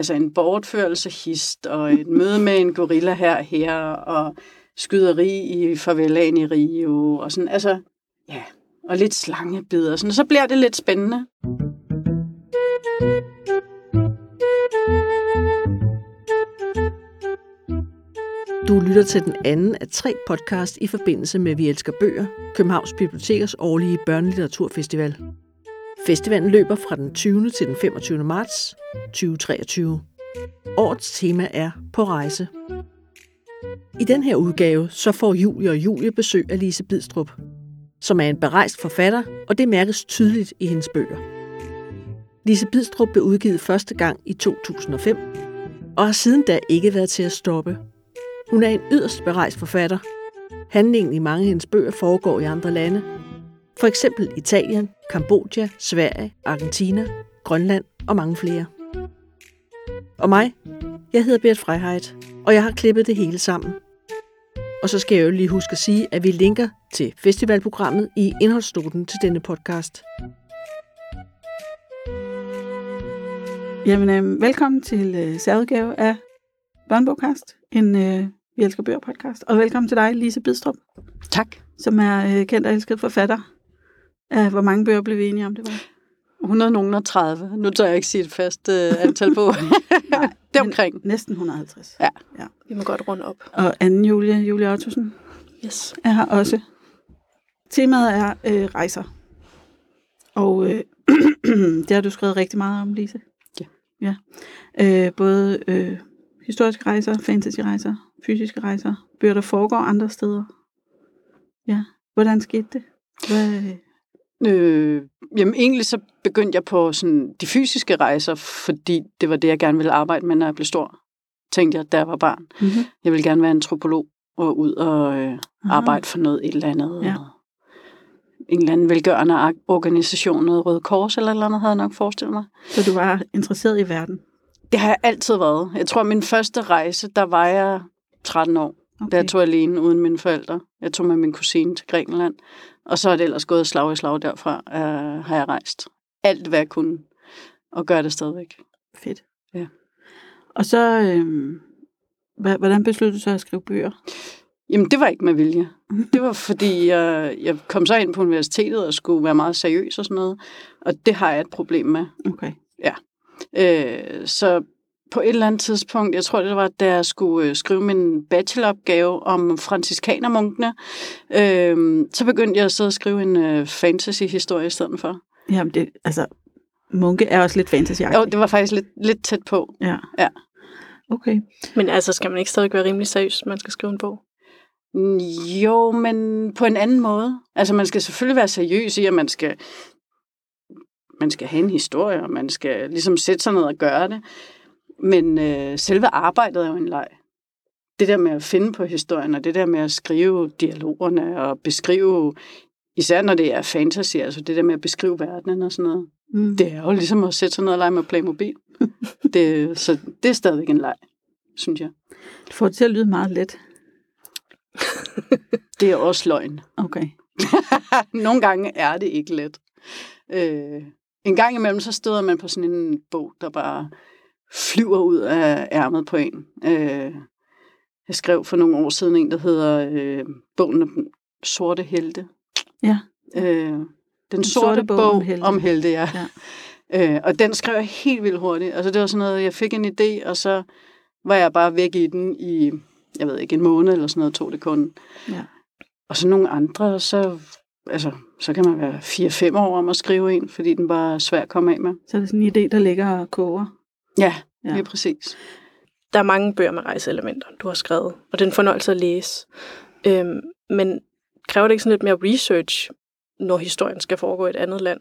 altså en bortførelse hist, og et møde med en gorilla her her, og skyderi i favelaen i Rio, og sådan, altså, ja, og lidt slangebid og sådan, så bliver det lidt spændende. Du lytter til den anden af tre podcast i forbindelse med Vi Elsker Bøger, Københavns Bibliotekers årlige børnelitteraturfestival. Festivalen løber fra den 20. til den 25. marts 2023. Årets tema er På rejse. I den her udgave så får Julie og Julie besøg af Lise Bidstrup, som er en berejst forfatter, og det mærkes tydeligt i hendes bøger. Lise Bidstrup blev udgivet første gang i 2005, og har siden da ikke været til at stoppe. Hun er en yderst berejst forfatter. Handlingen i mange af hendes bøger foregår i andre lande. For eksempel Italien, Kambodja, Sverige, Argentina, Grønland og mange flere. Og mig, jeg hedder Bert Freiheit, og jeg har klippet det hele sammen. Og så skal jeg jo lige huske at sige, at vi linker til festivalprogrammet i indholdsstoten til denne podcast. Jamen, øh, velkommen til øh, særudgave af Børnebogkast, en øh, Vi Elsker Bøger podcast. Og velkommen til dig, Lise Bidstrup, Tak. som er øh, kendt og elsket forfatter. Af, hvor mange bøger blev vi enige om, det var? 130. Nu tør jeg ikke sige et fast øh, antal på. Nej, det omkring. Næsten 150. Ja. ja. Vi må godt runde op. Og anden Julie, Julie Ottosen, Yes. er her også. Temaet er øh, rejser. Og øh, det har du skrevet rigtig meget om, Lise. Ja. ja. Øh, både øh, historiske rejser, fantasy-rejser, fysiske rejser, bøger, der foregår andre steder. Ja. Hvordan skete det? Hvad, Øh, jamen egentlig så begyndte jeg på sådan de fysiske rejser, fordi det var det, jeg gerne ville arbejde med, når jeg blev stor. Tænkte jeg, da jeg var barn. mm-hmm. Jeg ville gerne være antropolog og ud og øh, arbejde for noget et eller andet. Ja. En eller anden velgørende organisation, noget Røde Kors eller et eller andet, havde jeg nok forestillet mig. Så du var interesseret i verden? Det har jeg altid været. Jeg tror, min første rejse, der var jeg 13 år. Okay. Da jeg tog alene uden mine forældre. Jeg tog med min kusine til Grækenland. Og så er det ellers gået slag i slag derfra, øh, har jeg rejst. Alt, hvad jeg kunne. Og gør det stadigvæk. Fedt. Ja. Og så, øh, hvordan besluttede du så at skrive bøger? Jamen, det var ikke med vilje. Det var, fordi jeg, jeg kom så ind på universitetet og skulle være meget seriøs og sådan noget. Og det har jeg et problem med. Okay. Øh, så på et eller andet tidspunkt, jeg tror det var, da jeg skulle øh, skrive min bacheloropgave om franciskanermunkene, øh, så begyndte jeg at sidde og skrive en øh, fantasy-historie i stedet for. Jamen, det, altså, munke er også lidt fantasy Jo, det var faktisk lidt, lidt tæt på. Ja. Ja. Okay. Men altså, skal man ikke stadig være rimelig seriøs, man skal skrive en bog? Jo, men på en anden måde. Altså, man skal selvfølgelig være seriøs i, at man skal, man skal have en historie, og man skal ligesom sætte sig ned og gøre det. Men øh, selve arbejdet er jo en leg. Det der med at finde på historien, og det der med at skrive dialogerne, og beskrive, især når det er fantasy, altså det der med at beskrive verdenen og sådan noget, Mm. det er jo ligesom at sætte sig ned og lege med Playmobil. det, så det er stadigvæk en leg, synes jeg. Det får det til at lyde meget let. Det er også løgn. Okay. Nogle gange er det ikke let. Øh, en gang imellem, så støder man på sådan en bog, der bare flyver ud af ærmet på en. Øh, jeg skrev for nogle år siden en, der hedder øh, Bogen om den sorte helte. Ja. Øh, den, sorte, sorte bog, om helte, om helte ja. ja. Øh, og den skrev jeg helt vildt hurtigt. Altså det var sådan noget, jeg fik en idé, og så var jeg bare væk i den i, jeg ved ikke, en måned eller sådan noget, tog det kun. Ja. Og så nogle andre, så, altså, så kan man være 4-5 år om at skrive en, fordi den bare er svær at komme af med. Så er det sådan en idé, der ligger og koger. Ja, Ja. lige præcis. Der er mange bøger med rejseelementer, du har skrevet, og det er en fornøjelse at læse. Øhm, men kræver det ikke sådan lidt mere research, når historien skal foregå i et andet land?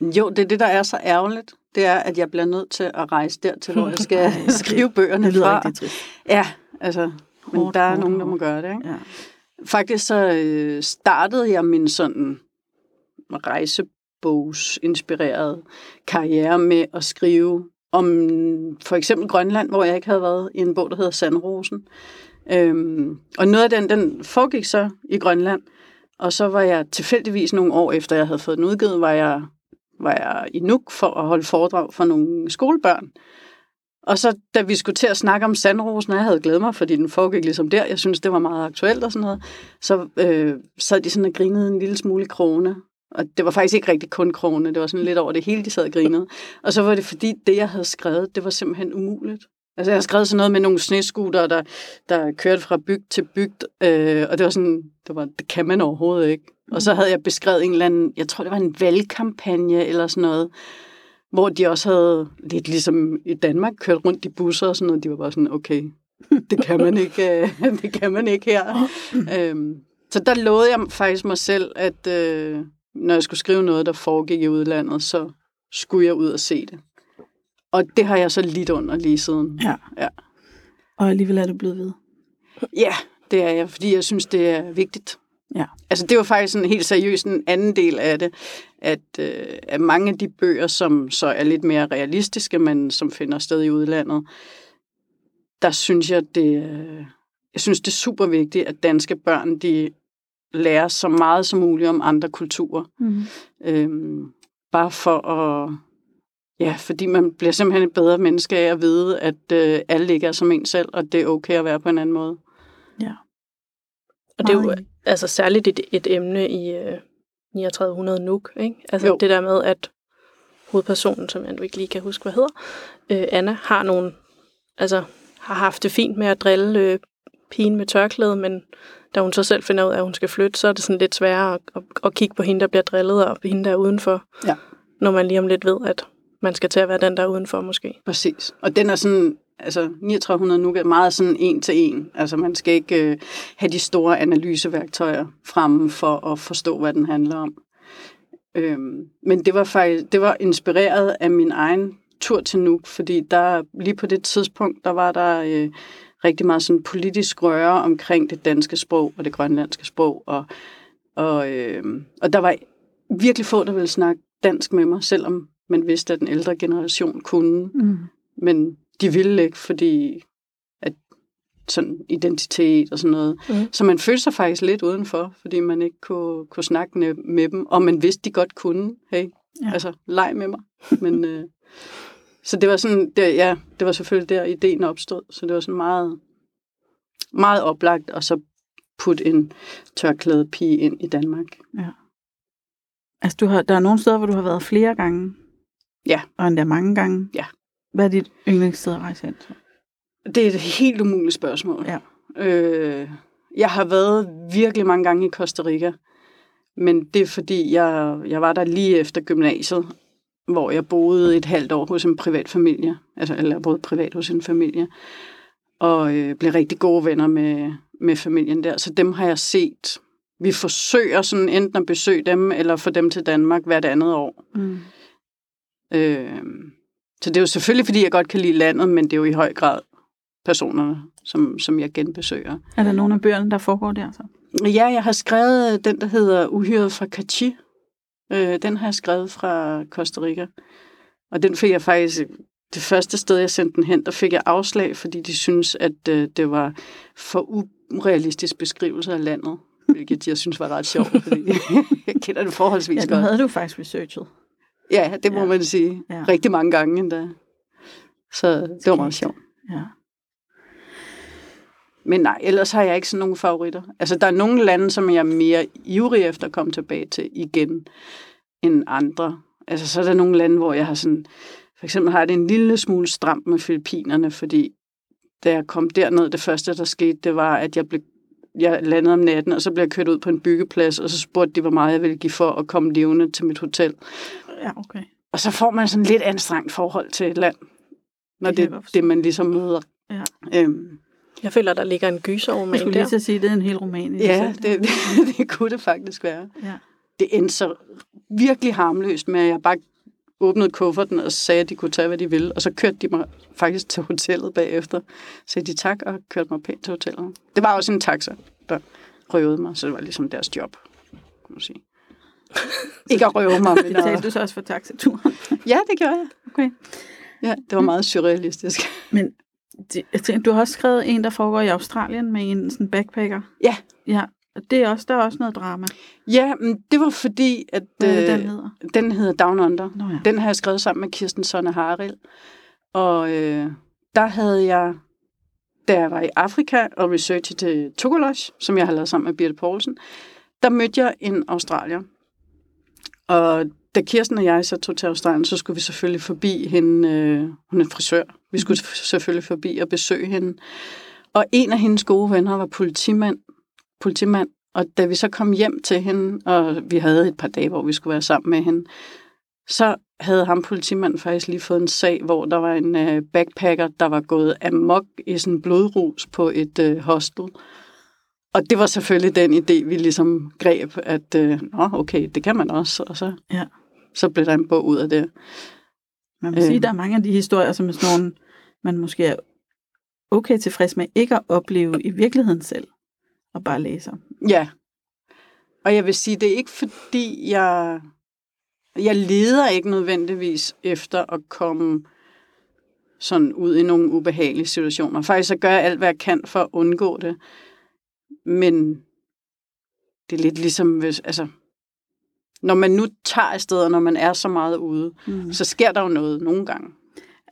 Jo, det er det, der er så ærgerligt. Det er, at jeg bliver nødt til at rejse dertil, hvor jeg skal skrive bøgerne Det fra. rigtig. Ja, altså, men Hårdt, der er hårdt, nogen, der må gøre det. Ikke? Ja. Faktisk så øh, startede jeg min sådan rejsebogs inspirerede karriere med at skrive om for eksempel Grønland, hvor jeg ikke havde været, i en bog, der hedder Sandrosen. Øhm, og noget af den, den foregik så i Grønland, og så var jeg tilfældigvis nogle år efter, jeg havde fået den udgivet, var jeg, var jeg i Nuuk for at holde foredrag for nogle skolebørn. Og så da vi skulle til at snakke om Sandrosen, og jeg havde glædet mig, fordi den foregik ligesom der, jeg synes, det var meget aktuelt og sådan noget, så øh, sad de sådan og grinede en lille smule krone. Og det var faktisk ikke rigtig kun krone, det var sådan lidt over det hele, de sad og grinede. Og så var det fordi, det jeg havde skrevet, det var simpelthen umuligt. Altså jeg har skrevet sådan noget med nogle sneskuter, der, der kørte fra bygd til bygd, øh, og det var sådan, det, var, det kan man overhovedet ikke. Og så havde jeg beskrevet en eller anden, jeg tror det var en valgkampagne eller sådan noget, hvor de også havde, lidt ligesom i Danmark, kørt rundt i busser og sådan noget. De var bare sådan, okay, det kan man ikke, øh, det kan man ikke her. øhm, så der lovede jeg faktisk mig selv, at øh, når jeg skulle skrive noget, der foregik i udlandet, så skulle jeg ud og se det. Og det har jeg så lidt under lige siden. Ja. Ja. Og alligevel er du blevet ved. Ja, det er jeg, fordi jeg synes, det er vigtigt. Ja. Altså det var faktisk en helt seriøs en anden del af det, at, øh, at mange af de bøger, som så er lidt mere realistiske, men som finder sted i udlandet, der synes jeg, det, øh, jeg synes, det er super vigtigt, at danske børn, de lærer så meget som muligt om andre kulturer. Mm. Øhm, bare for at... Ja, fordi man bliver simpelthen et bedre menneske af at vide, at øh, alle ikke er som en selv, og det er okay at være på en anden måde. Ja. Og det er jo altså særligt et, et emne i øh, 3900 Nuuk, ikke? Altså jo. det der med, at hovedpersonen, som jeg nu ikke lige kan huske, hvad hedder, øh, Anna, har nogle, altså har haft det fint med at drille øh, pigen med tørklæde, men da hun så selv finder ud af, at hun skal flytte, så er det sådan lidt sværere at, at, at kigge på hende, der bliver drillet, og hende, der er udenfor. Ja. Når man lige om lidt ved, at man skal til at være den, der er udenfor måske. Præcis. Og den er sådan, altså 3900 nu er meget sådan en til en. Altså man skal ikke øh, have de store analyseværktøjer fremme for at forstå, hvad den handler om. Øhm, men det var faktisk, det var inspireret af min egen tur til Nuuk, fordi der lige på det tidspunkt, der var der øh, rigtig meget sådan politisk røre omkring det danske sprog og det grønlandske sprog, og, og, øh, og der var virkelig få, der ville snakke dansk med mig, selvom man vidste, at den ældre generation kunne Mm. men de ville ikke, fordi at sådan identitet og sådan noget. Mm. Så man følte sig faktisk lidt udenfor, fordi man ikke kunne, kunne snakke med, med dem, og man vidste, de godt kunne. Hey, Ja. ja. altså, leg med mig. Men, øh, så det var sådan, det, ja, det var selvfølgelig der, ideen opstod. Så det var sådan meget, meget oplagt, og så putte en tørklædet pige ind i Danmark. Altså, du har, der er nogle steder, hvor du har været flere gange. Ja. Og endda mange gange. Ja. Hvad er dit yndlingssted at rejse hen til? Det er et helt umuligt spørgsmål. Ja. Øh, jeg har været virkelig mange gange i Costa Rica, men det er fordi, jeg, jeg var der lige efter gymnasiet, hvor jeg boede et halvt år hos en privat familie, altså eller jeg boede privat hos en familie, og øh, blev rigtig gode venner med, med familien der, så dem har jeg set. Vi forsøger sådan enten at besøge dem, eller få dem til Danmark hvert andet år. Mm. Øh, så det er jo selvfølgelig, fordi jeg godt kan lide landet, men det er jo i høj grad personerne, som, som jeg genbesøger. Er der nogle af bøgerne, der foregår der så? Ja, jeg har skrevet øh, den, der hedder Uhyret fra Cachi. Øh, den har jeg skrevet fra Costa Rica. Og den fik jeg faktisk, det første sted, jeg sendte den hen, der fik jeg afslag, fordi de synes, at øh, det var for urealistisk beskrivelse af landet. Hvilket jeg synes var ret sjovt, fordi jeg kender det forholdsvis Ja, godt. nu havde du faktisk researchet. Ja, det må Ja. ja. man sige. Ja. Ja. Rigtig mange gange endda. Så det var meget sjovt. Ja. Men nej, ellers har jeg ikke sådan nogle favoritter. Altså, der er nogle lande, som jeg er mere ivrig efter at komme tilbage til igen, end andre. Altså, så er der nogle lande, hvor jeg har sådan... For eksempel har jeg det en lille smule stramt med Filippinerne, fordi da jeg kom derned, det første, der skete, det var, at jeg blev jeg landede om natten, og så blev jeg kørt ud på en byggeplads, og så spurgte de, hvor meget jeg ville give for at komme levende til mit hotel. Ja, okay. Og så får man sådan lidt anstrengt forhold til et land, når Det det er det, man ligesom møder. Ja. Øhm, Jeg føler, der ligger en Jeg gyseroman skulle lige der. til at sige, at det er en hel roman i ja, selv. det, det, det kunne det faktisk være. Ja. Det endte så virkelig harmløst med, at jeg bare åbnede kufferten og sagde, at de kunne tage, hvad de ville. Og så kørte de mig faktisk til hotellet bagefter. Så sagde de tak og kørte mig pænt til hotellet. Det var også en taxa, der røvede mig, så det var ligesom deres job, kan man sige. Ikke at røve mig, men Betalte du så også for taxaturen? Ja, det gjorde jeg. Okay. Ja, det var meget surrealistisk. Men det, jeg tænker, du har også skrevet en, der foregår i Australien med en sådan backpacker. Ja. Ja, og det er også, der er også noget drama. Ja, men det var fordi, at Hvad øh, den hedder? den hedder Down Under. Nå ja. Den har jeg skrevet sammen med Kirsten Sonne Haril. Og øh, der havde jeg, da jeg var i Afrika og researchede til Togoloj, som jeg har lavet sammen med Birte Poulsen, der mødte jeg en australier. Og da Kirsten og jeg så tog til Australien, så skulle vi selvfølgelig forbi hende. Øh, hun er frisør. Vi skulle selvfølgelig forbi og besøge hende. Og en af hendes gode venner var politimand. politimand. Og da vi så kom hjem til hende, og vi havde et par dage, hvor vi skulle være sammen med hende, så havde ham politimanden faktisk lige fået en sag, hvor der var en øh, backpacker, der var gået amok i sådan en blodrus på et øh, hostel. Og det var selvfølgelig den idé, vi ligesom greb, at øh, Nå, okay, det kan man også. Og så, Ja. så blev der en bog ud af det. Man må øh. sige, at der er mange af de historier, som er sådan nogle, man måske er okay tilfreds med ikke at opleve i virkeligheden selv, og bare læse om. Ja. Og jeg vil sige, det er ikke fordi, jeg, jeg leder ikke nødvendigvis efter at komme sådan ud i nogle ubehagelige situationer. Faktisk så gør jeg alt, hvad jeg kan for at undgå det. Men det er lidt ligesom, hvis, altså, når man nu tager afsted, og når man er så meget ude, Mm. så sker der jo noget nogle gange.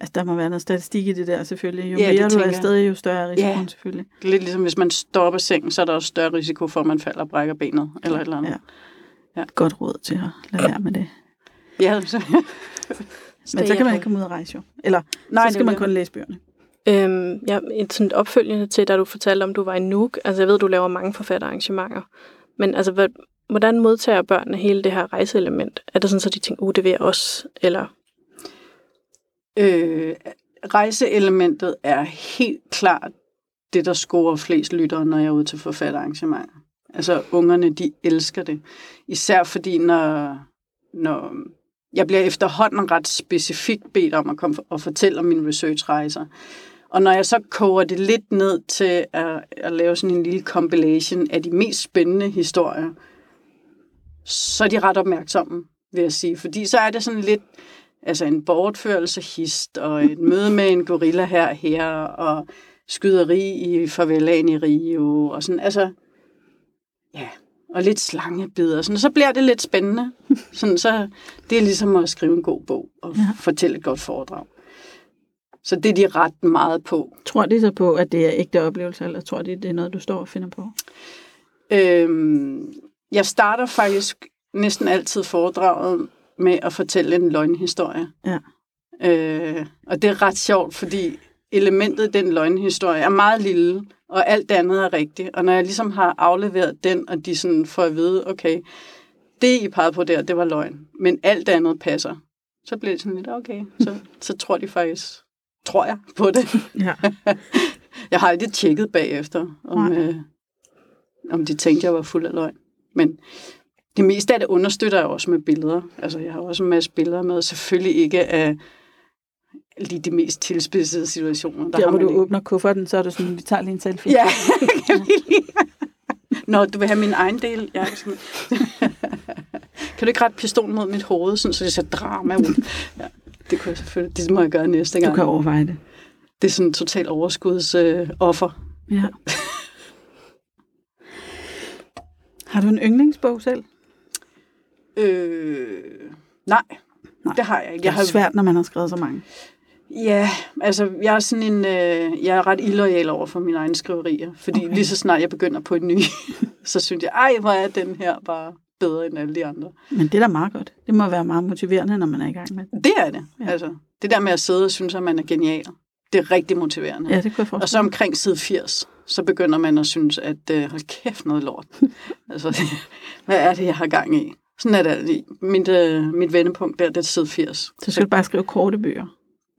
Altså, der må være noget statistik i det der selvfølgelig. Jo Ja, mere du er afsted, jo større er risikoen Ja. selvfølgelig. Det er lidt ligesom, hvis man af sengen, så er der også større risiko for, at man falder og brækker benet, eller et eller andet. Ja. Ja. Godt råd til at lade være med det. Ja, så, Men så kan man ikke komme ud og rejse jo. Eller Nej, så skal man kun læse bøgerne. Øhm, ja, et sådan opfølgende til, da du fortalte om, du var i Nuuk. Altså, jeg ved, du laver mange forfatterarrangementer. Men altså, hvad, hvordan modtager børnene hele det her rejseelement? Er det sådan, så de tænker, uh, det vil jeg også? Eller, Øh, rejseelementet er helt klart det, der scorer flest lyttere, når jeg er ude til forfatterarrangementer. Altså, ungerne, de elsker det. Især fordi, når, når jeg bliver efterhånden ret specifikt bedt om at komme og fortælle om mine researchrejser. Og når jeg så koger det lidt ned til at, at lave sådan en lille compilation af de mest spændende historier, så er de ret opmærksomme, vil jeg sige. Fordi så er det sådan lidt, altså en bortførelse hist, og et møde med en gorilla her og her, og skyderi i favelaen i Rio, og sådan, altså, ja, og lidt slangebid, og sådan, så bliver det lidt spændende. Sådan, så det er ligesom at skrive en god bog, og ja. fortælle et godt foredrag. Så det er de ret meget på. Tror de så på, at det er ægte oplevelser, eller tror de, det er noget, du står og finder på? Øhm, jeg starter faktisk næsten altid foredraget med at fortælle en løgnhistorie. Ja. Øh, og det er ret sjovt, fordi elementet i den løgnhistorie er meget lille, og alt det andet er rigtigt. Og når jeg ligesom har afleveret den, og de sådan får at vide, okay, det I pegede på der, det var løgn, men alt det andet passer, så bliver det sådan lidt, okay, så, så tror de faktisk, tror jeg på det. Ja. Jeg har aldrig tjekket bagefter, om, Nej. øh, om de tænkte, jeg var fuld af løgn. Men det meste af det understøtter jeg også med billeder. Altså, jeg har også en masse billeder med. Selvfølgelig ikke af lige de mest tilspidsede situationer. Der, har hvor du ikke. åbner kufferten, så er du sådan, vi tager lige en selfie. Ja, kan vi lige. Nå, du vil have min egen del? Ja, sådan. kan du ikke rette pistolen mod mit hoved, sådan, så det ser drama ud? Ja, det kunne jeg selvfølgelig. Det må jeg gøre næste gang. Du kan overveje det. Det er sådan en total overskudsoffer. Øh, offer. Ja. Har du en yndlingsbog selv? øh, nej, Nej. det har jeg ikke. Det Jeg er har, svært, når man har skrevet så mange. Ja, altså jeg er sådan en, øh, jeg er ret illoyal over for mine egne skriverier, fordi Okay. okay. lige så snart jeg begynder på en ny, så synes jeg, ej, hvor er den her bare bedre end alle de andre. Men det er da meget godt. Det må være meget motiverende, når man er i gang med det. Det er det. Ja. Ja. Altså, det der med at sidde og synes, at man er genial, det er rigtig motiverende. Ja, det kunne jeg Og så omkring side 80, så begynder man at synes, at øh, hold kæft noget lort. altså, hvad er det, jeg har gang i? Sådan er det. Mit, øh, mit vendepunkt der, det er side 80. Så skal du bare skrive korte bøger.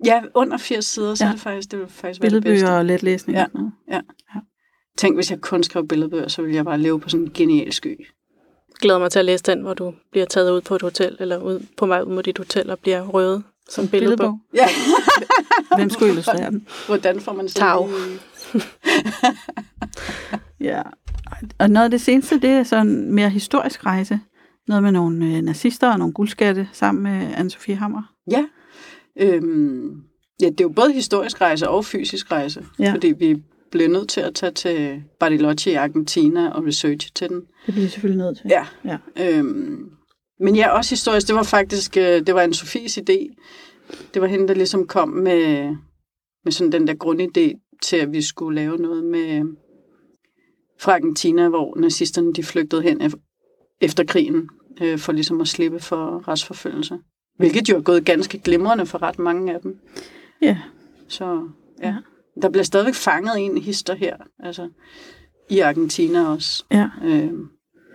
Ja, under 80 sider, så Ja. ja. er det faktisk, det vil faktisk være det bedste. Billedbøger og letlæsning. Ja. sådan noget. Tænk, hvis jeg kun skrev billedbøger, så ville jeg bare leve på sådan en genial sky. Glæder mig til at læse den, hvor du bliver taget ud på et hotel, eller ud på vej ud mod dit hotel og bliver røvet som billedbog. Ja. Hvem skulle illustrere den? Hvordan får man Tag. lige- Ja. Og noget af det seneste, det er sådan en mere historisk rejse. Noget med nogle øh, nazister og nogle guldskatte sammen med Anne-Sophie Hammer. Ja. Øhm, ja, det er jo både historisk rejse og fysisk rejse. Ja. Fordi vi blev nødt til at tage til Bariloche i Argentina og researche til den. Det bliver selvfølgelig nødt til. Ja. Ja. Øhm, men ja, også historisk. Det var faktisk, øh, det var en Sofies idé. Det var hende, der ligesom kom med, med sådan den der grundidé til, at vi skulle lave noget med fra Argentina, hvor nazisterne de flygtede hen ef- efter krigen, øh, for ligesom at slippe for retsforfølgelse. Hvilket jo er gået ganske glimrende for ret mange af dem. Ja. Så ja. Der bliver stadigvæk fanget en hister her, altså i Argentina også. Ja, Øh,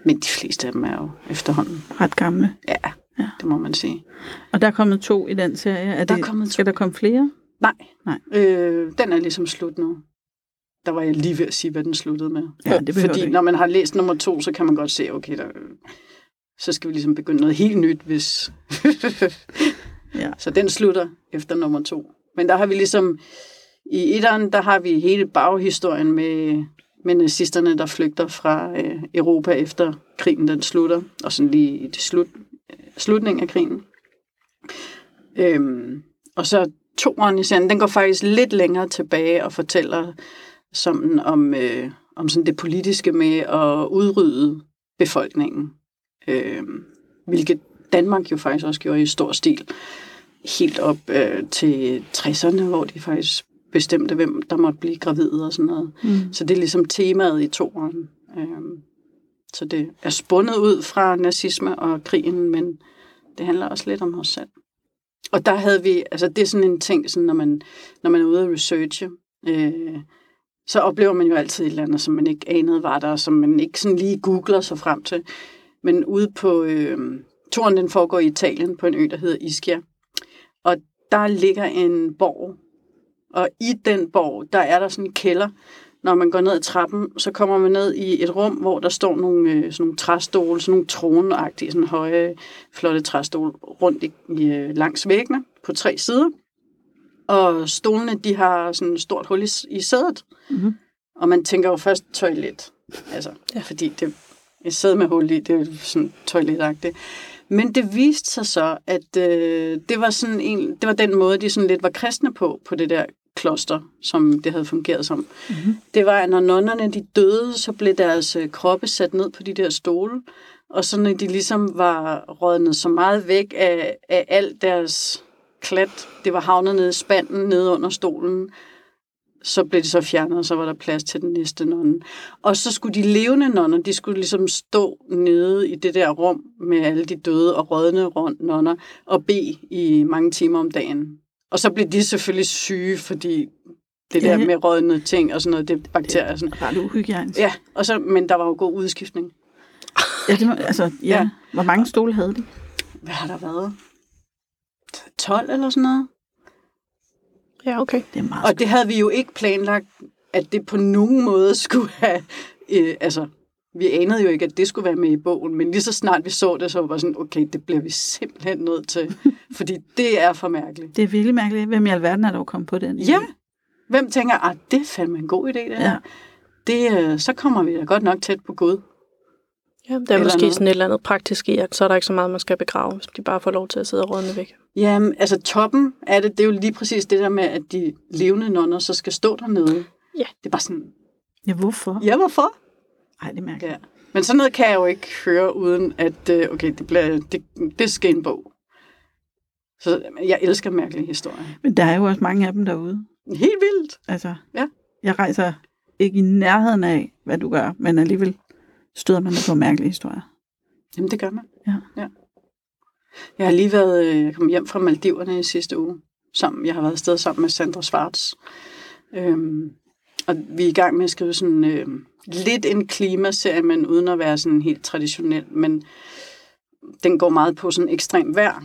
men de fleste af dem er jo efterhånden. ret gamle. Ja, Ja. det må man sige. Og der er kommet to i den serie. Er Der er det, kommet to. Skal der komme flere? Nej, Nej. Øh, den er ligesom slut nu. Der var jeg lige ved at sige, hvad den sluttede med. Ja, det Fordi ikke. når man har læst nummer to, så kan man godt se, okay, der, så skal vi ligesom begynde noget helt nyt, hvis... Ja. Så den slutter efter nummer to. Men der har vi ligesom... I etteren, der har vi hele baghistorien med, med nazisterne, der flygter fra øh, Europa efter krigen den slutter, og sådan lige i det slut, øh, slutningen af krigen. Øhm, og så toeren i serien, den går faktisk lidt længere tilbage og fortæller sådan om, øh, om sådan det politiske med at udrydde befolkningen. Øh, hvilket Danmark jo faktisk også gjorde i stor stil. Helt op øh, til 60'erne, hvor de faktisk bestemte, hvem der måtte blive gravide og sådan noget. Mm. Så det er ligesom temaet i toeren. Øhm, så det er spundet ud fra nazisme og krigen, men det handler også lidt om os selv. Og der havde vi, altså det er sådan en ting, sådan når, man, når man er ude at researche, øh, så oplever man jo altid et eller andet, som man ikke anede var der, som man ikke sådan lige googler sig frem til. Men ude på, øh, turen den foregår i Italien på en ø, der hedder Ischia. Og der ligger en borg, og i den borg, der er der sådan en kælder. Når man går ned ad trappen, så kommer man ned i et rum, hvor der står nogle, øh, sådan nogle træstole, sådan nogle troneagtige, sådan høje, flotte træstole rundt i, i, øh, langs væggene på tre sider. Og stolene, de har sådan et stort hul i, i sædet. Mhm. Og man tænker jo først toilet. Altså, ja. fordi det et sæde med hul i, det er sådan toiletagtigt. Men det viste sig så, at øh, det, var sådan en, det var den måde, de sådan lidt var kristne på, på det der kloster, som det havde fungeret som. Mhm. Det var, at når nonnerne de døde, så blev deres øh, kroppe sat ned på de der stole, og så når de ligesom var rådnet så meget væk af, af alt deres klat, det var havnet nede i spanden, nede under stolen, så blev det så fjernet, og så var der plads til den næste nonne. Og så skulle de levende nonner, de skulle ligesom stå nede i det der rum med alle de døde og rådne rundt nonner og bede i mange timer om dagen. Og så blev de selvfølgelig syge, fordi det der Ja. med rådne ting og sådan noget, det er bakterier og sådan. Ret uhygienisk. Ja, og så, men der var jo god udskiftning. ja, det må, altså, ja. Ja. Hvor mange stole havde de? Hvad har der været? 12 eller sådan noget? Ja, okay. Det er meget Og det havde vi jo ikke planlagt, at det på nogen måde skulle have... Øh, altså, vi anede jo ikke, at det skulle være med i bogen, men lige så snart vi så det, så var sådan, okay, det bliver vi simpelthen nødt til, fordi det er for mærkeligt. Det er virkelig mærkeligt. Hvem i alverden er der jo kommet på den? Ja, hvem tænker, at det er fandme en god idé, det her. Ja. Det, øh, så kommer vi da godt nok tæt på Gud. Ja, der er Eller måske noget. sådan et eller andet praktisk i, at så er der ikke så meget, man skal begrave, hvis de bare får lov til at sidde og rådne væk. Jamen, altså toppen af det, det er jo lige præcis det der med, at de levende nonner så skal stå dernede. Ja. Det er bare sådan, Ja, hvorfor? ja, hvorfor? Ej, det er mærkeligt. Ja. Men sådan noget kan jeg jo ikke høre, uden at, øh, okay, det, bliver, det, det skal en bog. Så jeg elsker mærkelige historier. Men der er jo også mange af dem derude. Helt vildt. Altså, Ja. jeg rejser ikke i nærheden af, hvad du gør, men alligevel støder man på mærkelige historier. Jamen, det gør man. Ja. ja. Jeg har lige været, øh, jeg kom hjem fra Maldiverne i sidste uge. Sammen, jeg har været afsted sammen med Sandra Schwartz. Øhm, og vi er i gang med at skrive sådan øh, lidt en klimaserie, men uden at være sådan helt traditionel. Men den går meget på sådan ekstrem vejr.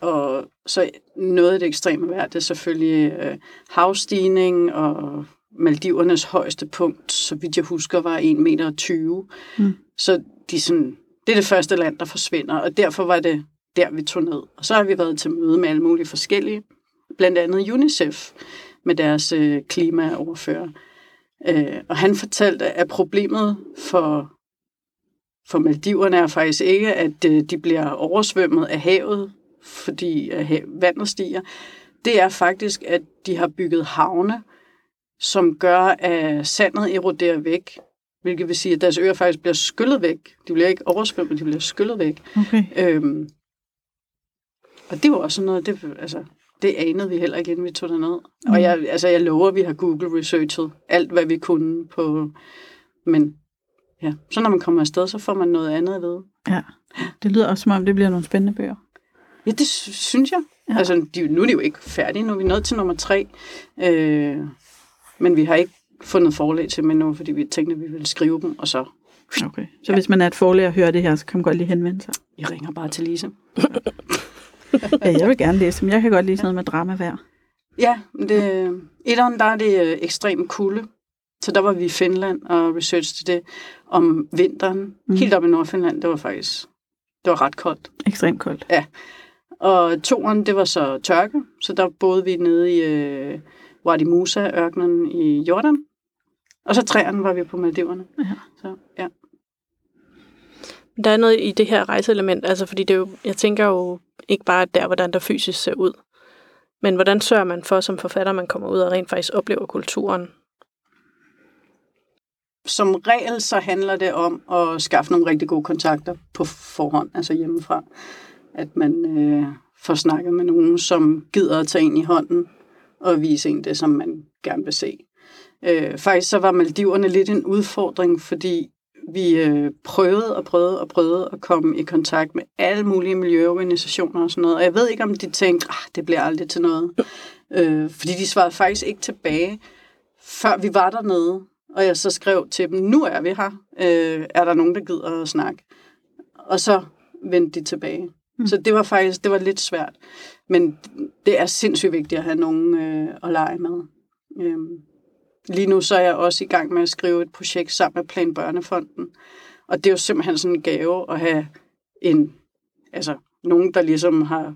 Og så noget af det ekstreme vejr, det er selvfølgelig øh, havstigning og Maldivernes højeste punkt, så vidt jeg husker, var 1,20 meter. Mm. Så de sådan, det er det første land, der forsvinder, og derfor var det der, vi tog ned. Og så har vi været til møde med alle mulige forskellige, blandt andet UNICEF med deres øh, klimaoverfører. Øh, og han fortalte, at problemet for, for Maldiverne er faktisk ikke, at øh, de bliver oversvømmet af havet, fordi øh, vandet stiger. Det er faktisk, at de har bygget havne, som gør, at sandet eroderer væk. Hvilket vil sige, at deres øer faktisk bliver skyllet væk. De bliver ikke oversvømmet, de bliver skyllet væk. Okay. Øhm, og det var også noget, det, altså, det anede vi heller ikke, inden vi tog derned. Mm. Og jeg, altså, jeg lover, at vi har Google-researchet alt, hvad vi kunne på... Men ja, så når man kommer afsted, så får man noget andet at vide. Ja, det lyder også som om, det bliver nogle spændende bøger. Ja, det sy- synes jeg. Ja. Altså, de, nu er de jo ikke færdige, nu er vi nået til nummer tre. Øh, men vi har ikke fundet forlag til dem endnu, fordi vi tænkte, at vi ville skrive dem, og så Okay. Så ja. hvis man er et forlæg og hører det her, så kan man godt lige henvende sig. I ringer bare til Lise. Ja, jeg vil gerne læse dem. Jeg kan godt lide sådan noget med drama hver. Ja, det, etteren, der er det øh, ekstrem kulde. Så der var vi i Finland og research til det om vinteren. Mm. Helt op i Nordfinland, det var faktisk det var ret koldt. Ekstremt koldt. Og toeren, det var så tørke, så der boede vi nede i øh, Wadi Musa-ørkenen i Jordan. Og så træerne var vi på Maldiverne. Ja. Så, ja. Der er noget i det her rejseelement, altså fordi det er jo, jeg tænker jo ikke bare der, hvordan der fysisk ser ud, men hvordan sørger man for som forfatter, man kommer ud og rent faktisk oplever kulturen? Som regel så handler det om at skaffe nogle rigtig gode kontakter på forhånd, altså hjemmefra. At man øh, får snakket med nogen, som gider at tage en i hånden og vise en det, som man gerne vil se. Øh, faktisk så var Maldiverne lidt en udfordring, fordi vi øh, prøvede og prøvede og prøvede at komme i kontakt med alle mulige miljøorganisationer og sådan noget. Og jeg ved ikke, om de tænkte, ah, det bliver aldrig til noget. Øh, fordi de svarede faktisk ikke tilbage, før vi var dernede. Og jeg så skrev til dem, nu er vi her. Øh, er der nogen, der gider at snakke? Og så vendte de tilbage. Mm. Så det var faktisk det var lidt svært. Men det er sindssygt vigtigt at have nogen øh, at lege med. Øhm, lige nu så er jeg også i gang med at skrive et projekt sammen med Plan Børnefonden. Og det er jo simpelthen sådan en gave at have en, altså, nogen, der ligesom har,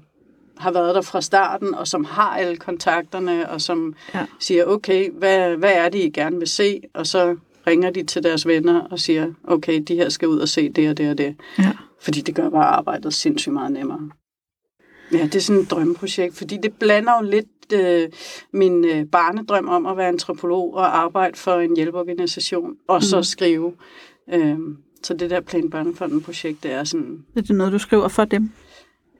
har været der fra starten, og som har alle kontakterne, og som Ja. siger, okay, hvad, hvad er det, I gerne vil se? Og så ringer de til deres venner og siger, okay, de her skal ud og se det og det og det. Ja. Fordi det gør bare arbejdet sindssygt meget nemmere. Ja, det er sådan et drømmeprojekt, fordi det blander jo lidt øh, min øh, barnedrøm om at være antropolog og arbejde for en hjælpeorganisation, og så Mhm. skrive. Øh, så det der Plan Børnefonden-projekt, det er sådan... Det er noget, du skriver for dem.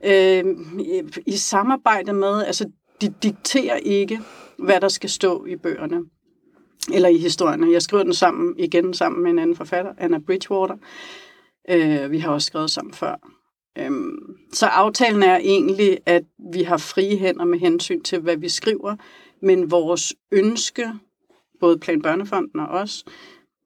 Øh, i, I samarbejde med, altså de dikterer ikke, hvad der skal stå i bøgerne, eller i historierne. Jeg skriver den sammen, igen sammen med en anden forfatter, Anna Bridgewater. Øh, vi har også skrevet sammen før. Øhm, så aftalen er egentlig, at vi har frie hænder med hensyn til, hvad vi skriver, men vores ønske, både Plan Børnefonden og os,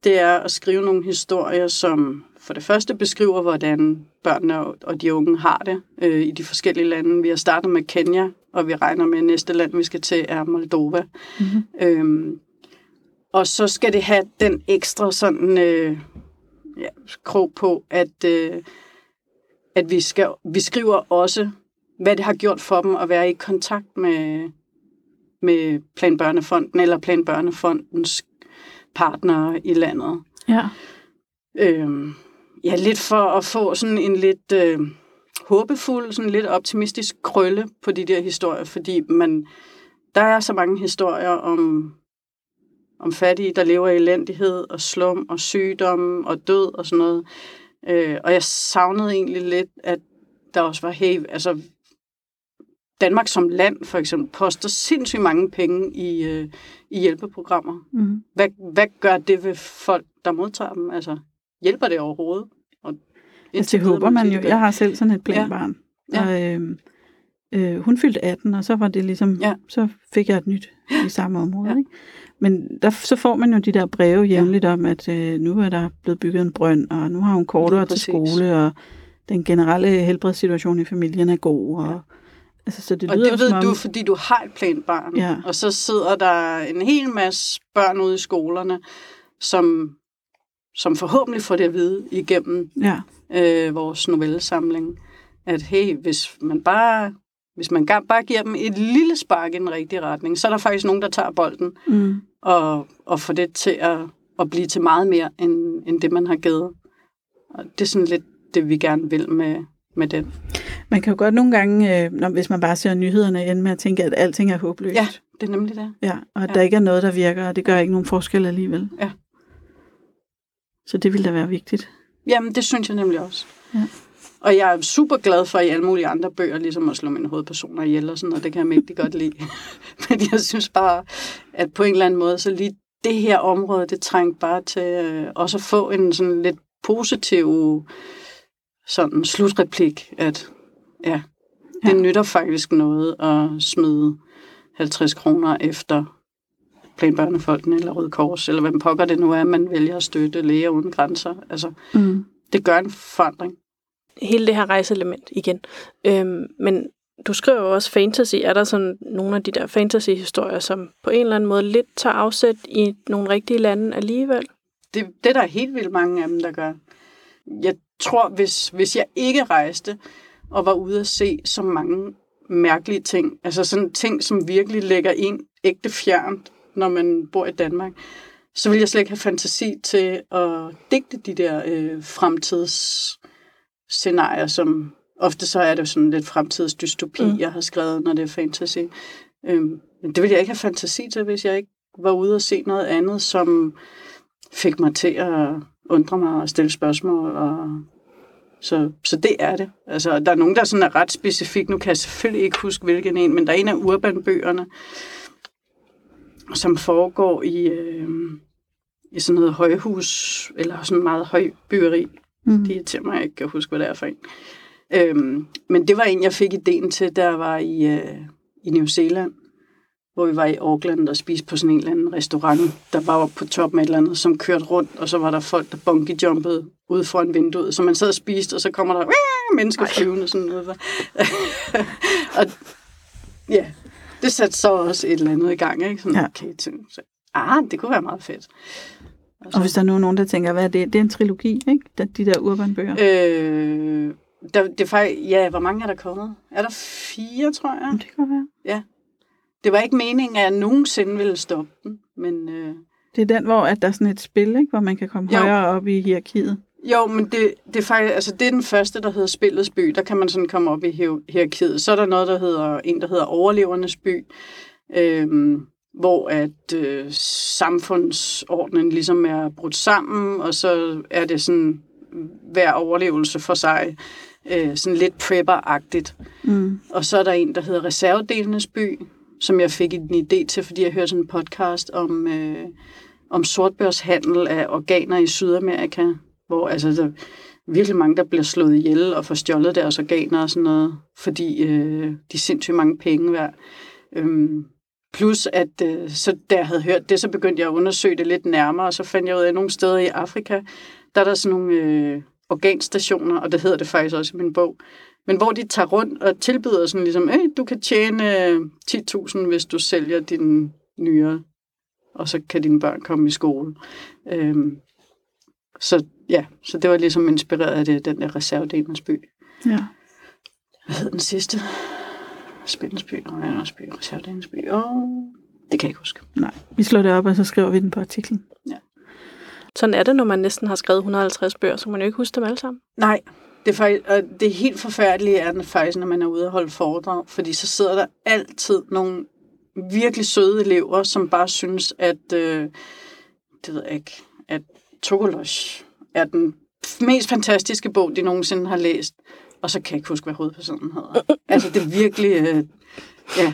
det er at skrive nogle historier, som for det første beskriver, hvordan børnene og- de unge har det øh, i de forskellige lande. Vi har startet med Kenya, og vi regner med, at næste land, vi skal til, er Moldova. Mm-hmm. Øhm, og så skal det have den ekstra sådan øh, ja, krog på, at, øh, at vi, skal, vi skriver også, hvad det har gjort for dem at være i kontakt med, med Plan Børnefonden eller Plan Børnefondens partnere i landet. Ja. Øhm, ja, lidt for at få sådan en lidt øh, håbefuld, sådan lidt optimistisk krølle på de der historier, fordi man, der er så mange historier om, om fattige, der lever i elendighed og slum og sygdom og død og sådan noget. Øh, og jeg savnede egentlig lidt, at der også var, hey, altså Danmark som land for eksempel poster sindssygt mange penge i, øh, i hjælpeprogrammer. Mm-hmm. Hvad, hvad gør det ved folk, der modtager dem? Altså, hjælper det overhovedet? Og Altså, det håber man jo. Jeg har selv sådan et planbarn. Ja. Ja. Og, øh, øh, hun fyldte 18, og så var det ligesom, Ja. så fik jeg et nyt i samme område. Ja. Ikke? Men der, så får man jo de der breve jævnligt om, at øh, nu er der blevet bygget en brønd, og nu har hun kortere til skole, og den generelle helbredssituation i familien er god. Og, Ja. altså, så det Og lyder det som ved om, du, fordi du har et planbarn. Ja. Og så sidder der en hel masse børn ude i skolerne, som, som forhåbentlig får det at vide igennem Ja, øh, vores novellesamling, at hey, hvis man bare hvis man bare giver dem et lille spark i den rigtige retning, så er der faktisk nogen, der tager bolden mm, og, og får det til at, at blive til meget mere, end, end det, man har givet. Og det er sådan lidt det, vi gerne vil med, med den. man kan jo godt nogle gange, øh, når, hvis man bare ser nyhederne, ende med at tænke, at alting er håbløst. Ja, det er nemlig det. Ja, og at Ja. der ikke er noget, der virker, og det gør ikke nogen forskel alligevel. Ja. Så det ville da være vigtigt. Jamen, det synes jeg nemlig også. Ja. Og jeg er super glad for i alle mulige andre bøger, ligesom at slå mine hovedpersoner ihjel og sådan, og det kan jeg mægtig godt lide. Men jeg synes bare, at på en eller anden måde, så lige det her område, det trængte bare til øh, også at få en sådan lidt positiv sådan slutreplik, at ja, det Ja. nytter faktisk noget at smide 50 kroner efter Planbørnefolden eller Røde Kors, eller hvem pokker det nu er, man vælger at støtte læger uden grænser. Altså, Mm. det gør en forandring hele det her rejseelement igen. Øhm, men du skriver jo også fantasy. Er der sådan nogle af de der fantasy-historier, som på en eller anden måde lidt tager afsæt i nogle rigtige lande alligevel? Det, det er der helt vildt mange af dem, der gør. Jeg tror, hvis, hvis jeg ikke rejste og var ude at se så mange mærkelige ting, altså sådan ting, som virkelig lægger en ægte fjernt, når man bor i Danmark, så vil jeg slet ikke have fantasi til at digte de der øh, fremtidsscenarier, som ofte så er det sådan lidt fremtidsdystopi, Mm. mm. jeg har skrevet, når det er fantasy. Øhm, men det vil jeg ikke have fantasi til, hvis jeg ikke var ude og se noget andet, som fik mig til at undre mig og stille spørgsmål. Og så, så det er det. Altså, der er nogen, der sådan er ret specifik. Nu kan jeg selvfølgelig ikke huske, hvilken en, men der er en af urbanbøgerne, som foregår i, øh, i sådan noget højhus, eller sådan meget høj byggeri. Mm. Det irriterer mig, jeg ikke kan huske, hvad det er for en. Øhm, men det var en, jeg fik ideen til, der var i, øh, i New Zealand, hvor vi var i Auckland og spiste på sådan en eller anden restaurant, der var oppe på toppen af et eller andet, som kørte rundt, og så var der folk, der bungee-jumpede ud foran vinduet. Så man sad og spiste, og så kommer der mennesker flyvende sådan ud. og ja, det satte så også et eller andet i gang, ikke? Sådan, Ja. okay, så, ah, det kunne være meget fedt. Og hvis der er nu nogen, der tænker, hvad er det? Det er en trilogi, ikke? De, de der urbanbøger. Øh. Der, det er faktisk, ja, hvor mange er der kommet? Er der fire, tror jeg? Det kan være. Det var ikke meningen, at jeg nogensinde ville stoppe den, men øh, Det er den, hvor at der er sådan et spil, ikke? hvor man kan komme Jo. højere op i hierarkiet. jo, men det, det, er faktisk, altså det er den første, der hedder Spillets By. Der kan man sådan komme op i hier- hierarkiet. Så er der noget, der hedder, en, der hedder Overlevernes By, øh, hvor at øh, samfundsordnen ligesom er brudt sammen, og så er det sådan hver overlevelse for sig, øh, sådan lidt prepper-agtigt. Mm. Og så er der en, der hedder Reservedelenes by, som jeg fik en idé til, fordi jeg hørte sådan en podcast om, øh, om sortbørshandel af organer i Sydamerika, hvor altså, der er virkelig mange, der bliver slået ihjel og får stjålet deres organer og sådan noget, fordi øh, de er sindssygt mange penge værd. Øhm, plus at, øh, så da jeg havde hørt det, så begyndte jeg at undersøge det lidt nærmere, og så fandt jeg ud af, at nogle steder i Afrika, der er der sådan nogle øh, organstationer, og det hedder det faktisk også i min bog, men hvor de tager rundt og tilbyder sådan ligesom, hey, du kan tjene øh, 10.000, hvis du sælger din nyere, og så kan dine børn komme i skole. Øhm, så ja, så det var ligesom inspireret af det, den der reservedelens by. Ja. Hvad hed den sidste? Spændens by, og Anders by, reservedelens by. Og det kan jeg ikke huske. Nej, vi slår det op, og så skriver vi den på artiklen. Sådan er det, når man næsten har skrevet 150 bøger, så man jo ikke huske dem alle sammen. Nej, det er, faktisk, og det er helt forfærdelige er det faktisk, når man er ude og holde foredrag, fordi så sidder der altid nogle virkelig søde elever, som bare synes, at, øh, det ved jeg ikke, at Tokolosh er den mest fantastiske bog, de nogensinde har læst. Og så kan jeg ikke huske, hvad hovedpersonen hedder. altså, det er virkelig... Øh, ja,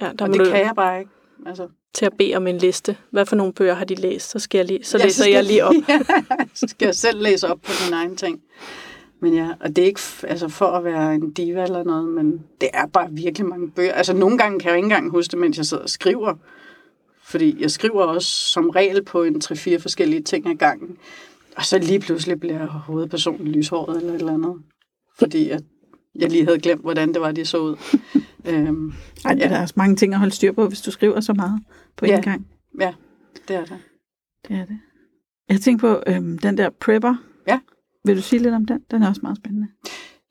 Ja, der og det du kan jeg bare ikke. Altså, til at bede om en liste. Hvad for nogle bøger har de læst? Så, skal jeg lige, så Ja, læser skal- jeg lige op. ja, så skal jeg selv læse op på mine egne ting. Men ja, og det er ikke altså for at være en diva eller noget, men det er bare virkelig mange bøger. Altså nogle gange kan jeg ikke engang huske det, mens jeg sidder og skriver. Fordi jeg skriver også som regel på en 3-4 forskellige ting ad gangen. Og så lige pludselig bliver hovedpersonen lyshåret eller et eller andet. Fordi at jeg lige havde glemt, hvordan det var, de så ud. øhm, Ej, ja. Der er også mange ting at holde styr på, hvis du skriver så meget på én Ja. gang. ja, det er det. Det er det. Jeg tænker på øhm, den der prepper. Ja. Vil du sige lidt om den? Den er også meget spændende.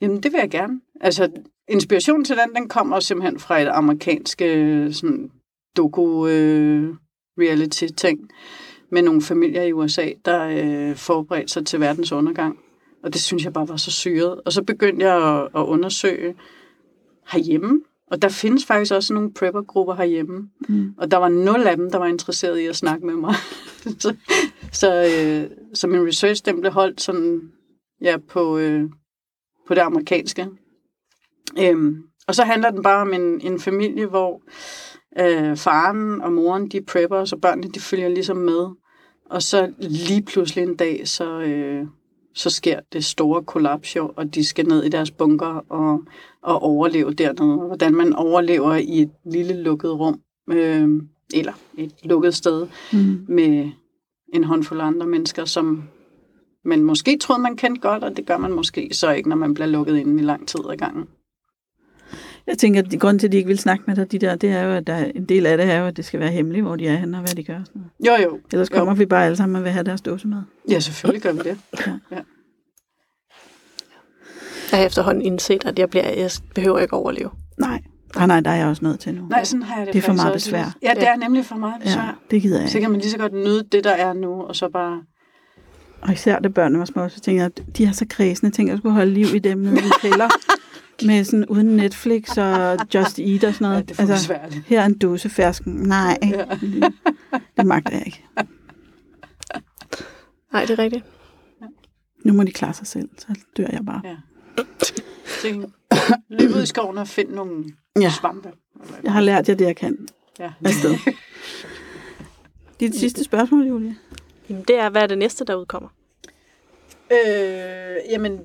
Jamen, det vil jeg gerne. Altså, inspirationen til den, den kommer simpelthen fra et amerikansk øh, sådan, doku-reality-ting med nogle familier i USA, der øh, forberedte sig til verdens undergang. Og det synes jeg bare var så syret. Og så begyndte jeg at, at undersøge herhjemme. Og der findes faktisk også nogle prepper-grupper herhjemme. Mm. Og der var nul af dem, der var interesseret i at snakke med mig. så, så, øh, så min research, den blev holdt sådan, ja, på, øh, på det amerikanske. Øhm, og så handler den bare om en, en familie, hvor øh, faren og moren, de prepper, så børnene, de følger ligesom med. Og så lige pludselig en dag, så, øh, så sker det store kollaps jo, og de skal ned i deres bunker og, og overleve dernede. Hvordan man overlever i et lille lukket rum, øh, eller et lukket sted, Mm. med en håndfuld andre mennesker, som man måske troede, man kendte godt, og det gør man måske så ikke, når man bliver lukket inde i lang tid ad gangen. Jeg tænker, at grunden til, at de ikke vil snakke med dig, de der, det er jo, at der, er- en del af det er jo, at det skal være hemmeligt, hvor de er henne og hvad de gør. og Sådan noget. Jo, jo. Ellers kommer vi bare alle sammen og vil have deres dåse med. Ja, selvfølgelig gør vi det. Jeg har efterhånden indset, at jeg, bliver, jeg behøver ikke overleve. Nej. Nej, nej, der er jeg også nødt til nu. Nej, sådan har jeg det Det er for meget besvær. Ja, det er nemlig for meget besvær. ja, det gider jeg Så ikke. kan man lige så godt nyde det, der er nu, og så bare... Og især da børnene var små, så tænker jeg, at de er så kredsende. Jeg at jeg skulle holde liv i dem nede i kælder. Med sådan uden Netflix og Just Eat og sådan noget. Ja, det er for besværligt. her er en dåse fersken. Nej, Ja. det magter jeg ikke. Nej, det er rigtigt. Nu må de klare sig selv, så dør jeg bare. Ja. Så løb ud i skoven og find nogle Ja. svampe. Eller- Jeg har lært jer det, jeg kan. Ja. Afsted. Dit sidste spørgsmål, Julie? Jamen, det er, hvad er det næste, der udkommer? Øh, jamen,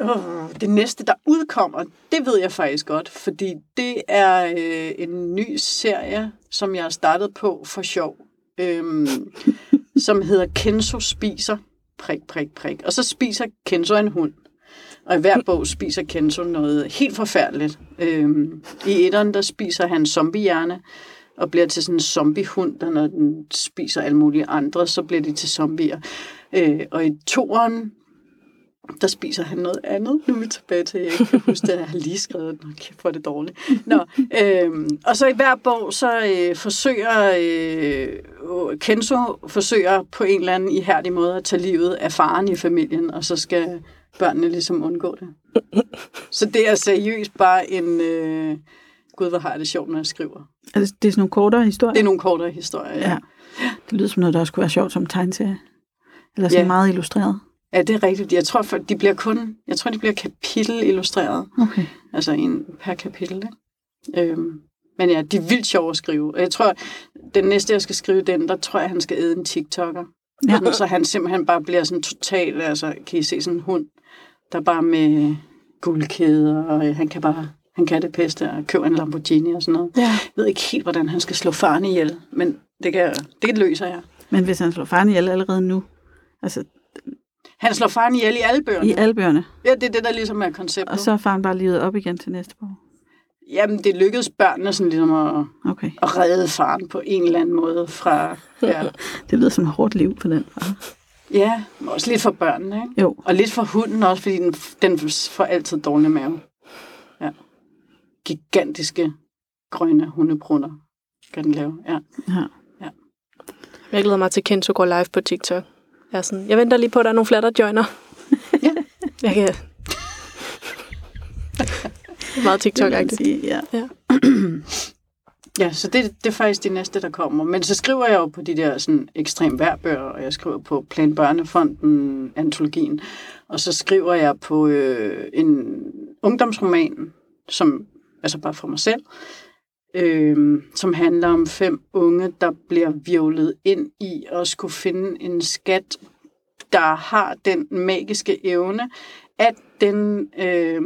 åh, det næste, der udkommer, det ved jeg faktisk godt, fordi det er øh, en ny serie, som jeg har startet på for sjov, øhm, som hedder Kenzo spiser, prik, prik, prik. Og så spiser Kenzo en hund. Og i hver bog spiser Kenzo noget helt forfærdeligt. Øhm, I etteren, der spiser han zombiehjerne, og bliver til sådan en zombiehund, der når den spiser alle mulige andre, så bliver de til zombier. Øh, og i toeren, der spiser han noget andet. Nu er vi tilbage til, jeg kan huske det, jeg har lige skrevet den. Kæft, hvor det dårligt. Nå, øhm, og så i hver bog, så øh, forsøger øh, Kenzo forsøger på en eller anden ihærdig måde at tage livet af faren i familien, og så skal børnene ligesom undgå det. Så det er seriøst bare en... Øh, Gud, hvor har jeg det sjovt, når jeg skriver. Er det, det er sådan nogle kortere historier? Det er nogle kortere historier, ja. Ja. Det lyder som noget, der også kunne være sjovt som tegneserie. Eller sådan Ja. meget illustreret. Ja, det er rigtigt. Jeg tror, for de bliver kun, jeg tror, de bliver kapitel illustreret. Okay. Altså en per kapitel, ikke? Øhm, men ja, de er vildt sjove at skrive. Og jeg tror, den næste, jeg skal skrive den, der tror jeg, han skal æde en TikToker. Ja. Så han simpelthen bare bliver sådan total, altså kan I se sådan en hund, der bare med guldkæder, og øh, han kan bare, han kan det bedste, og køber en Lamborghini og sådan noget. Ja. Jeg ved ikke helt, hvordan han skal slå faren ihjel, men det, kan, det løser jeg. Men hvis han slår faren ihjel allerede nu, altså Han slår faren ihjel i alle bøgerne. i alle bøgerne, Ja, det er det, der ligesom er konceptet. og så er faren bare livet op igen til næste bog. Jamen, det lykkedes børnene sådan ligesom at, Okay. at redde faren på en eller anden måde fra... Ja, Det lyder som et hårdt liv for den far. ja også lidt for børnene, ikke? Jo. Og lidt for hunden også, fordi den, den får altid dårlig mave. Ja. Gigantiske grønne hundebrunder kan den lave, ja. Ja. Jeg glæder mig til Kenzo går live på TikTok. Jeg, er sådan, jeg venter lige på, at der er nogle flere, der joiner. Ja. Jeg kan... Meget TikTok-agtigt. sige, ja. Ja, så det, det er faktisk det næste, der kommer. Men så skriver jeg jo på de der sådan, ekstrem værbøger, og jeg skriver på Plan Børnefonden, antologien, og så skriver jeg på øh, en ungdomsroman, som altså bare for mig selv, øh, som handler om fem unge, der bliver virvlet ind i at skulle finde en skat, der har den magiske evne, at den øh,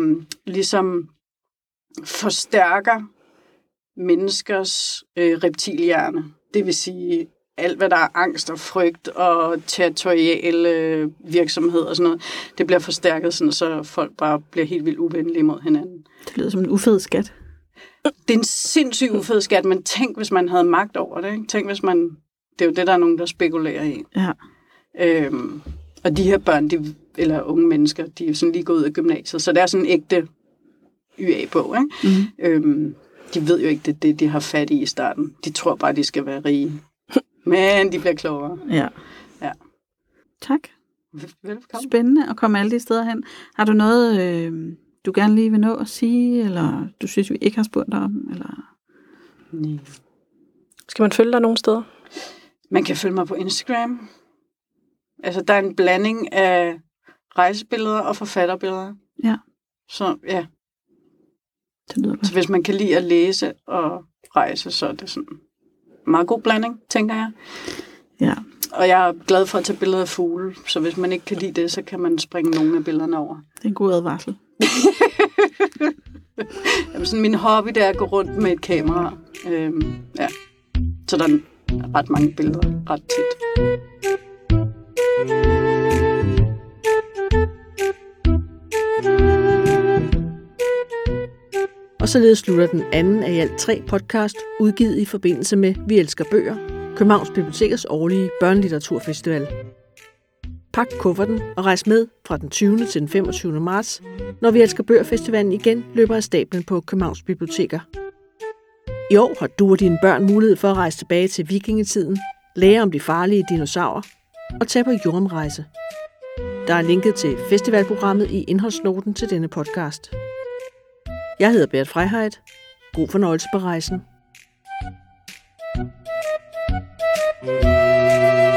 ligesom forstærker menneskers øh, reptilhjerne. Det vil sige alt, hvad der er angst og frygt og territoriale øh, virksomhed og sådan noget, det bliver forstærket, sådan, så folk bare bliver helt vildt uvenlige mod hinanden. Det lyder som en ufed skat. Det er en sindssygt ufed skat, men tænk, hvis man havde magt over det. Ikke? Tænk, hvis man... Det er jo det, der er nogen, der spekulerer i. Ja. Øhm, og de her børn, de, eller unge mennesker, de er sådan lige gået ud af gymnasiet, så det er sådan en ægte YA-bog. Ikke? Mm. Øhm, de ved jo ikke, det er det, de har fat i i starten. De tror bare, de skal være rige. Men de bliver klogere. Ja. Ja. Tak. Velkommen. Spændende at komme alle de steder hen. Har du noget, øh, du gerne lige vil nå at sige, eller du synes, vi ikke har spurgt dig om? Eller? Nej. Skal man følge dig nogle steder? Man kan følge mig på Instagram. Altså, der er en blanding af rejsebilleder og forfatterbilleder. Ja. Så ja, Det lyder godt. så hvis man kan lide at læse og rejse, så er det sådan en meget god blanding, tænker jeg. Ja. Og jeg er glad for at tage billeder af fugle, så hvis man ikke kan lide det, så kan man springe nogle af billederne over. Det er en god advarsel. Jamen, sådan min hobby, det er at gå rundt med et kamera. Øhm, ja. Så der er ret mange billeder ret tit. Og således slutter den anden af i alt tre podcast, udgivet i forbindelse med Vi Elsker Bøger, Københavns Bibliotekers årlige børnelitteraturfestival. Pak kufferten og rejs med fra den 20. til den 25. marts, når vi elsker bøgerfestivalen igen løber af stablen på Københavns Biblioteker. I år har du og dine børn mulighed for at rejse tilbage til vikingetiden, lære om de farlige dinosaurer og tage på jordomrejse. Der er linket til festivalprogrammet i indholdsnoten til denne podcast. Jeg hedder Bert Freiheit. God fornøjelse på rejsen. thank you